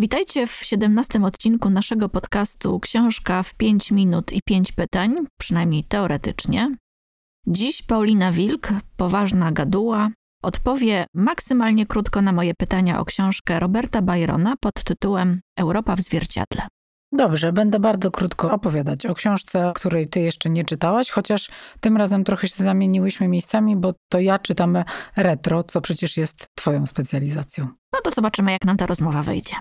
Witajcie w 17 odcinku naszego podcastu Książka w 5 minut i 5 pytań, przynajmniej teoretycznie. Dziś Paulina Wilk, poważna gaduła, odpowie maksymalnie krótko na moje pytania o książkę Roberta Byrona pod tytułem Europa w zwierciadle. Dobrze, będę bardzo krótko opowiadać o książce, której ty jeszcze nie czytałaś, chociaż tym razem trochę się zamieniłyśmy miejscami, bo to ja czytam retro, co przecież jest twoją specjalizacją. No to zobaczymy, jak nam ta rozmowa wyjdzie.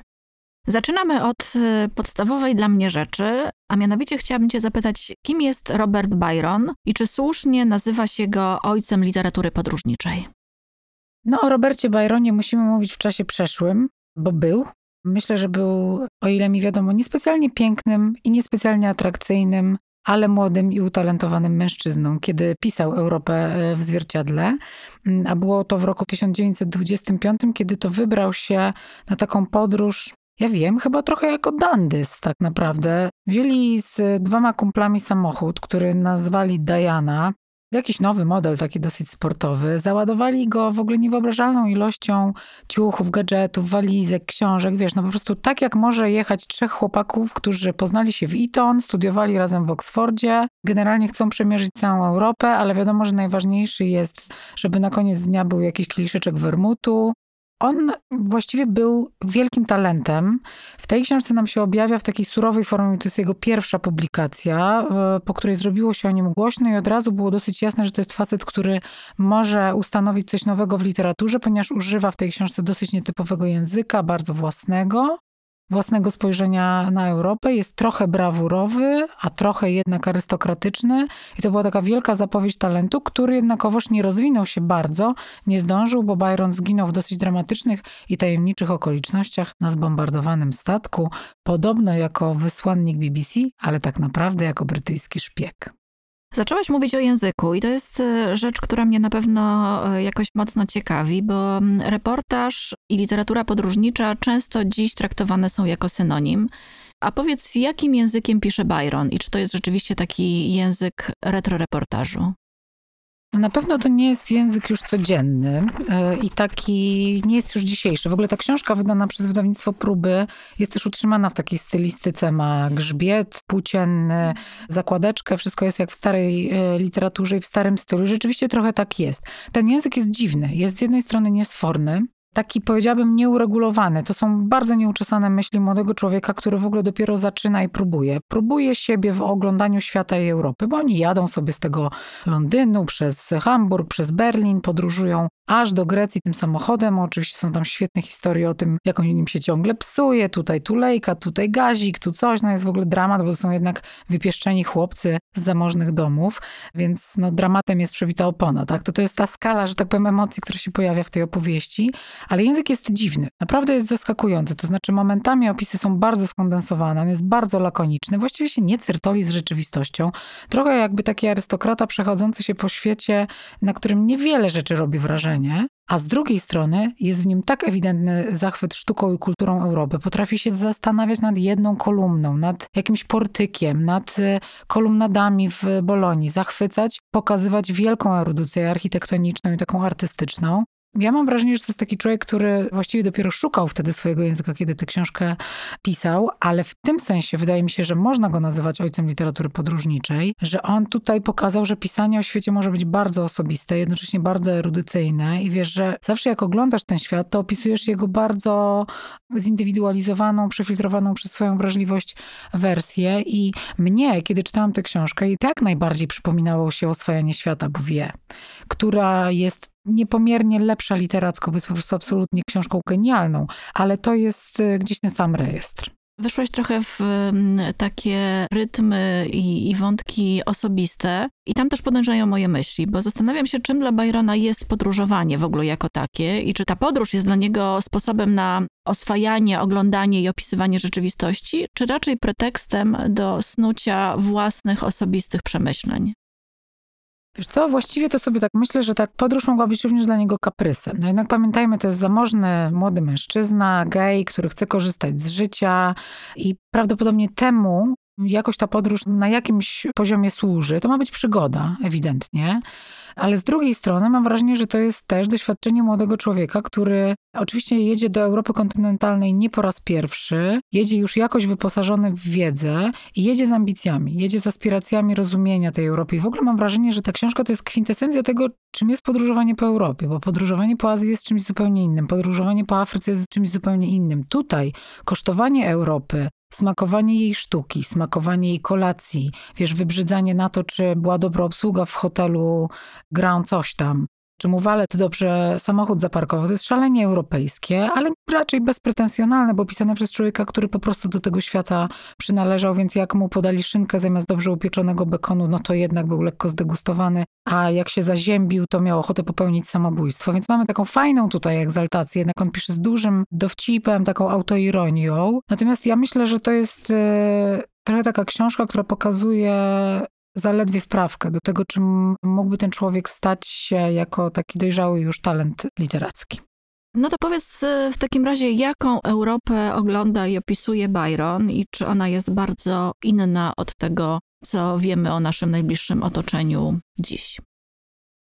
Zaczynamy od y, podstawowej dla mnie rzeczy, a mianowicie chciałabym Cię zapytać, kim jest Robert Byron i czy słusznie nazywa się go ojcem literatury podróżniczej? No, o Robercie Byronie musimy mówić w czasie przeszłym, bo był. Myślę, że był, o ile mi wiadomo, niespecjalnie pięknym i niespecjalnie atrakcyjnym, ale młodym i utalentowanym mężczyzną, kiedy pisał Europę e, w zwierciadle. Mm, a było to w roku 1925, kiedy to wybrał się na taką podróż ja wiem, chyba trochę jako Dandys tak naprawdę. Wzięli z dwoma kumplami samochód, który nazwali Diana. Jakiś nowy model, taki dosyć sportowy. Załadowali go w ogóle niewyobrażalną ilością ciuchów, gadżetów, walizek, książek. Wiesz, no po prostu tak jak może jechać trzech chłopaków, którzy poznali się w Eton, studiowali razem w Oksfordzie. Generalnie chcą przemierzyć całą Europę, ale wiadomo, że najważniejszy jest, żeby na koniec dnia był jakiś kieliszeczek wermutu, on właściwie był wielkim talentem. W tej książce nam się objawia w takiej surowej formie. To jest jego pierwsza publikacja, e, po której zrobiło się o nim głośno i od razu było dosyć jasne, że to jest facet, który może ustanowić coś nowego w literaturze, ponieważ używa w tej książce dosyć nietypowego języka, bardzo własnego własnego spojrzenia na Europę. Jest trochę brawurowy, a trochę jednak arystokratyczny. I to była taka wielka zapowiedź talentu, który jednakowoż nie rozwinął się bardzo, nie zdążył, bo Byron zginął w dosyć dramatycznych i tajemniczych okolicznościach na zbombardowanym statku, podobno jako wysłannik BBC, ale tak naprawdę jako brytyjski szpieg. Zaczęłaś mówić o języku i to jest e, rzecz, która mnie na pewno e, jakoś mocno ciekawi, bo mm, reportaż i literatura podróżnicza często dziś traktowane są jako synonim. A powiedz, jakim językiem pisze Byron i czy to jest rzeczywiście taki język retroreportażu? No na pewno to nie jest język już codzienny e, i taki nie jest już dzisiejszy. W ogóle ta książka wydana przez wydawnictwo Próby jest też utrzymana w takiej stylistyce. Ma grzbiet płócienny, zakładeczkę, wszystko jest jak w starej e, literaturze i w starym stylu. Rzeczywiście trochę tak jest. Ten język jest dziwny. Jest z jednej strony niesforny, taki powiedziałabym nieuregulowany. To są bardzo nieuczesane myśli młodego człowieka, który w ogóle dopiero zaczyna i próbuje. Próbuje siebie w oglądaniu świata i Europy, bo oni jadą sobie z tego Londynu przez Hamburg, przez Berlin, podróżują aż do Grecji tym samochodem. Oczywiście są tam świetne historie o tym, jak on nim się ciągle psuje. Tutaj tulejka, tutaj gazik, tu coś. No jest w ogóle dramat, bo to są jednak wypieszczeni chłopcy z zamożnych domów, więc no dramatem jest przebita opona, tak? To to jest ta skala, że tak powiem, emocji, która się pojawia w tej opowieści, ale język jest dziwny. Naprawdę jest zaskakujący. To znaczy momentami opisy są bardzo skondensowane, on jest bardzo lakoniczny. Właściwie się nie certoli z rzeczywistością. Trochę jakby taki arystokrata przechodzący się po świecie, na którym niewiele rzeczy robi wrażenie, a z drugiej strony jest w nim tak ewidentny zachwyt sztuką i kulturą Europy. Potrafi się zastanawiać nad jedną kolumną, nad jakimś portykiem, nad e, kolumnadami w Bolonii, zachwycać, pokazywać wielką erudycję architektoniczną i taką artystyczną. Ja mam wrażenie, że to jest taki człowiek, który właściwie dopiero szukał wtedy swojego języka, kiedy tę książkę pisał, ale w tym sensie wydaje mi się, że można go nazywać ojcem literatury podróżniczej, że on tutaj pokazał, że pisanie o świecie może być bardzo osobiste, jednocześnie bardzo erudycyjne i wiesz, że zawsze jak oglądasz ten świat, to opisujesz jego bardzo zindywidualizowaną, przefiltrowaną przez swoją wrażliwość wersję i mnie, kiedy czytałam tę książkę, i tak najbardziej przypominało się oswajanie świata Bouvier, która jest niepomiernie lepsza literacko, bo jest po prostu absolutnie książką genialną, ale to jest y, gdzieś ten sam rejestr. Wyszłaś trochę w mm, takie rytmy i, i, wątki osobiste, i tam też podążają moje myśli, bo zastanawiam się, czym dla Byrona jest podróżowanie w ogóle jako takie, i czy ta podróż jest dla niego sposobem na oswajanie, oglądanie i opisywanie rzeczywistości, czy raczej pretekstem do snucia własnych osobistych przemyśleń. Wiesz co, właściwie to sobie tak myślę, że tak podróż mogła być również dla niego kaprysem. No jednak pamiętajmy, to jest zamożny młody mężczyzna, gej, który chce korzystać z życia i prawdopodobnie temu jakoś ta podróż na jakimś poziomie służy. To ma być przygoda, ewidentnie. Ale z drugiej strony mam wrażenie, że to jest też doświadczenie młodego człowieka, który oczywiście jedzie do Europy kontynentalnej nie po raz pierwszy, jedzie już jakoś wyposażony w wiedzę i jedzie z ambicjami, jedzie z aspiracjami rozumienia tej Europy. I w ogóle mam wrażenie, że ta książka to jest kwintesencja tego, czym jest podróżowanie po Europie, bo podróżowanie po Azji jest czymś zupełnie innym, podróżowanie po Afryce jest czymś zupełnie innym. Tutaj kosztowanie Europy, smakowanie jej sztuki, smakowanie jej kolacji, wiesz, wybrzydzanie na to, czy była dobra obsługa w hotelu Grand coś tam, czy mu walet dobrze samochód zaparkował. To jest szalenie europejskie, ale raczej bezpretensjonalne, bo pisane przez człowieka, który po prostu do tego świata przynależał, więc jak mu podali szynkę zamiast dobrze upieczonego bekonu, no to jednak był lekko zdegustowany, a jak się zaziębił, to miał ochotę popełnić samobójstwo. Więc mamy taką fajną tutaj egzaltację, jednak on pisze z dużym dowcipem, taką autoironią. Natomiast ja myślę, że to jest e, trochę taka książka, która pokazuje zaledwie wprawkę do tego, czym mógłby ten człowiek stać się jako taki dojrzały już talent literacki. No to powiedz e, w takim razie, jaką Europę ogląda i opisuje Byron i czy ona jest bardzo inna od tego, co wiemy o naszym najbliższym otoczeniu dziś?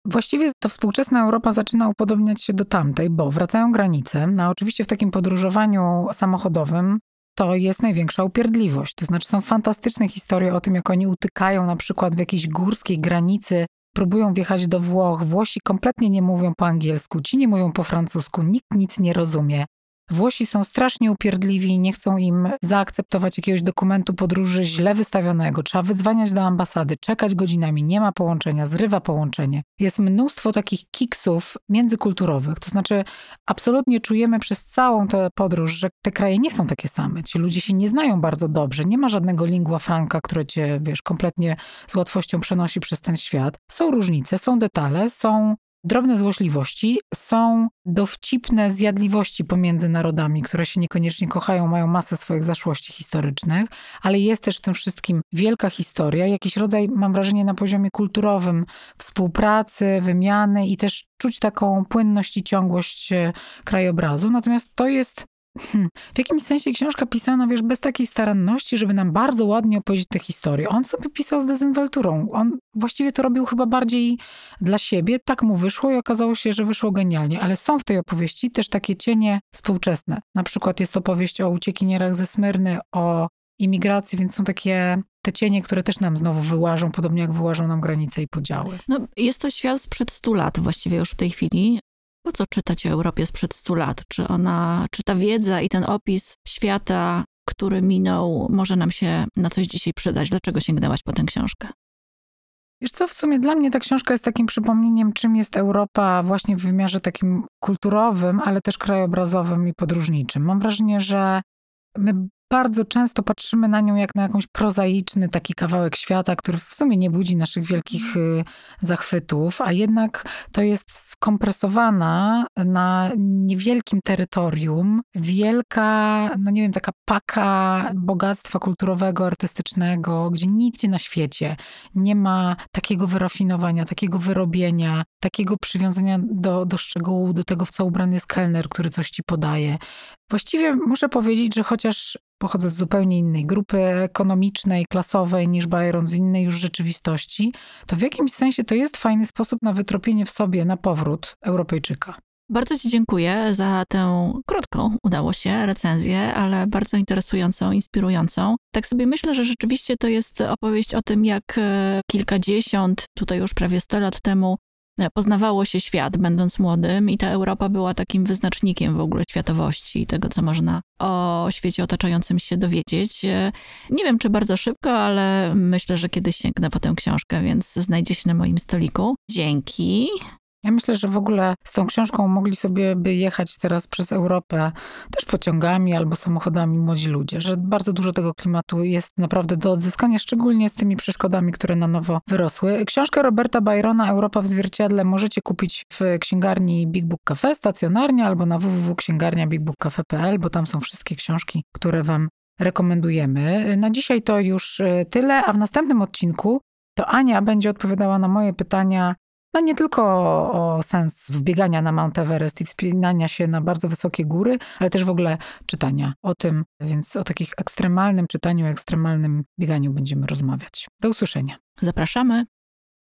Właściwie to współczesna Europa zaczyna upodobniać się do tamtej, bo wracają granice. No oczywiście w takim podróżowaniu samochodowym to jest największa upierdliwość. To znaczy są fantastyczne historie o tym, jak oni utykają na przykład w jakiejś górskiej granicy, próbują wjechać do Włoch. Włosi kompletnie nie mówią po angielsku, ci nie mówią po francusku, nikt nic nie rozumie. Włosi są strasznie upierdliwi nie chcą im zaakceptować jakiegoś dokumentu podróży źle wystawionego. Trzeba wydzwaniać do ambasady, czekać godzinami, nie ma połączenia, zrywa połączenie. Jest mnóstwo takich kiksów międzykulturowych. To znaczy, absolutnie czujemy przez całą tę podróż, że te kraje nie są takie same. Ci ludzie się nie znają bardzo dobrze. Nie ma żadnego lingua franca, które cię, wiesz, kompletnie z łatwością przenosi przez ten świat. Są różnice, są detale, są drobne złośliwości, są dowcipne zjadliwości pomiędzy narodami, które się niekoniecznie kochają, mają masę swoich zaszłości historycznych, ale jest też w tym wszystkim wielka historia, jakiś rodzaj, mam wrażenie, na poziomie kulturowym współpracy, wymiany i też czuć taką płynność i ciągłość e, krajobrazu. Natomiast to jest Hmm. W jakimś sensie książka pisana, wiesz, bez takiej staranności, żeby nam bardzo ładnie opowiedzieć tę historię. On sobie pisał z dezynwalturą. On właściwie to robił chyba bardziej dla siebie. Tak mu wyszło i okazało się, że wyszło genialnie. Ale są w tej opowieści też takie cienie współczesne. Na przykład jest opowieść o uciekinierach ze Smyrny, o imigracji, więc są takie te cienie, które też nam znowu wyłażą, podobnie jak wyłażą nam granice i podziały. No, jest to świat sprzed 100 lat właściwie już w tej chwili. Po co czytać o Europie sprzed 100 lat? Czy ona, czy ta wiedza i ten opis świata, który minął, może nam się na coś dzisiaj przydać? Dlaczego sięgnęłaś po tę książkę? Wiesz co, w sumie dla mnie ta książka jest takim przypomnieniem, czym jest Europa właśnie w wymiarze takim kulturowym, ale też krajobrazowym i podróżniczym. Mam wrażenie, że my bardzo często patrzymy na nią jak na jakąś prozaiczny taki kawałek świata, który w sumie nie budzi naszych wielkich y, zachwytów, a jednak to jest skompresowana na niewielkim terytorium wielka, no nie wiem, taka paka bogactwa kulturowego, artystycznego, gdzie nigdzie na świecie nie ma takiego wyrafinowania, takiego wyrobienia, takiego przywiązania do, do szczegółu, do tego, w co ubrany jest kelner, który coś ci podaje. Właściwie muszę powiedzieć, że chociaż pochodzę z zupełnie innej grupy ekonomicznej, klasowej niż Byron, z innej już rzeczywistości, to w jakimś sensie to jest fajny sposób na wytropienie w sobie na powrót Europejczyka. Bardzo Ci dziękuję za tę krótką, udało się, recenzję, ale bardzo interesującą, inspirującą. Tak sobie myślę, że rzeczywiście to jest opowieść o tym, jak e, kilkadziesiąt, tutaj już prawie 100 lat temu, poznawało się świat, będąc młodym, i ta Europa była takim wyznacznikiem w ogóle światowości i tego, co można o świecie otaczającym się dowiedzieć. E, nie wiem, czy bardzo szybko, ale myślę, że kiedyś sięgnę po tę książkę, więc znajdzie się na moim stoliku. Dzięki. Ja myślę, że w ogóle z tą książką mogli sobie by jechać teraz przez Europę też pociągami albo samochodami młodzi ludzie, że bardzo dużo tego klimatu jest naprawdę do odzyskania, szczególnie z tymi przeszkodami, które na nowo wyrosły. Książkę Roberta Byrona Europa w zwierciadle możecie kupić w księgarni Big Book Cafe stacjonarnie albo na www.księgarniabigbookcafe.pl, bo tam są wszystkie książki, które wam rekomendujemy. Na dzisiaj to już e, tyle, a w następnym odcinku to Ania będzie odpowiadała na moje pytania no nie tylko o, sens wbiegania na Mount Everest i wspinania się na bardzo wysokie góry, ale też w ogóle czytania o tym, więc o takich ekstremalnym czytaniu, ekstremalnym bieganiu będziemy rozmawiać. Do usłyszenia. Zapraszamy.